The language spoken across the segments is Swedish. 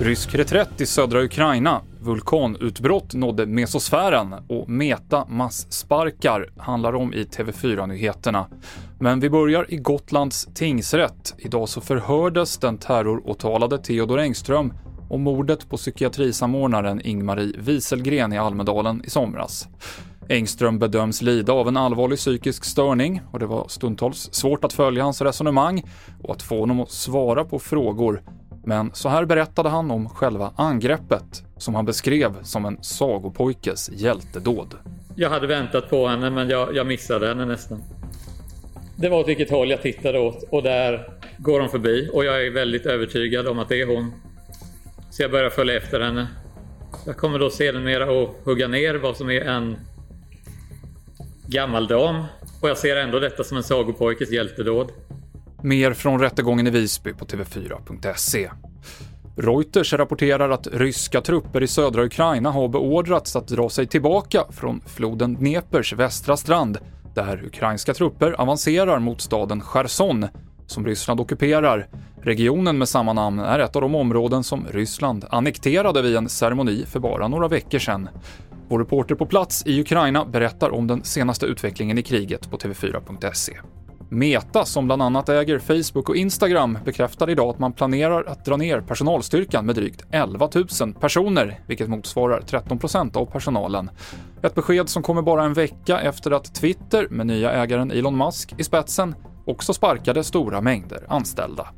Rysk reträtt i södra Ukraina, vulkanutbrott nådde mesosfären och Meta massparkar handlar om i TV4-nyheterna. Men vi börjar i Gotlands tingsrätt. Idag så förhördes den terroråtalade Theodor Engström om mordet på psykiatrisamordnaren Ingmarie Wieselgren i Almedalen i somras. Engström bedöms lida av en allvarlig psykisk störning och det var stundtals svårt att följa hans resonemang och att få honom att svara på frågor men så här berättade han om själva angreppet, som han beskrev som en sagopojkes hjältedåd. Jag hade väntat på henne, men jag, jag missade henne nästan. Det var åt vilket håll jag tittade åt och där går hon förbi och jag är väldigt övertygad om att det är hon. Så jag börjar följa efter henne. Jag kommer då sedermera att hugga ner vad som är en gammal dam och jag ser ändå detta som en sagopojkes hjältedåd. Mer från rättegången i Visby på TV4.se. Reuters rapporterar att ryska trupper i södra Ukraina har beordrats att dra sig tillbaka från floden Dnepers västra strand, där ukrainska trupper avancerar mot staden Cherson, som Ryssland ockuperar. Regionen med samma namn är ett av de områden som Ryssland annekterade vid en ceremoni för bara några veckor sedan. Vår reporter på plats i Ukraina berättar om den senaste utvecklingen i kriget på TV4.se. Meta, som bland annat äger Facebook och Instagram, bekräftar idag att man planerar att dra ner personalstyrkan med drygt 11 000 personer, vilket motsvarar 13% av personalen. Ett besked som kommer bara en vecka efter att Twitter, med nya ägaren Elon Musk i spetsen, också sparkade stora mängder anställda.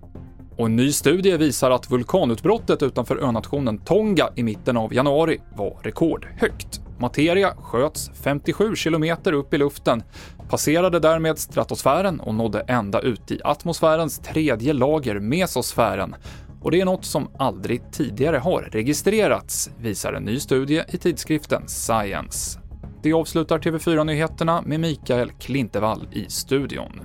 Och en ny studie visar att vulkanutbrottet utanför önationen Tonga i mitten av januari var rekordhögt. Materia sköts 57 kilometer upp i luften, passerade därmed stratosfären och nådde ända ut i atmosfärens tredje lager, mesosfären. Och det är något som aldrig tidigare har registrerats, visar en ny studie i tidskriften Science. Det avslutar TV4-nyheterna med Mikael Klintevall i studion.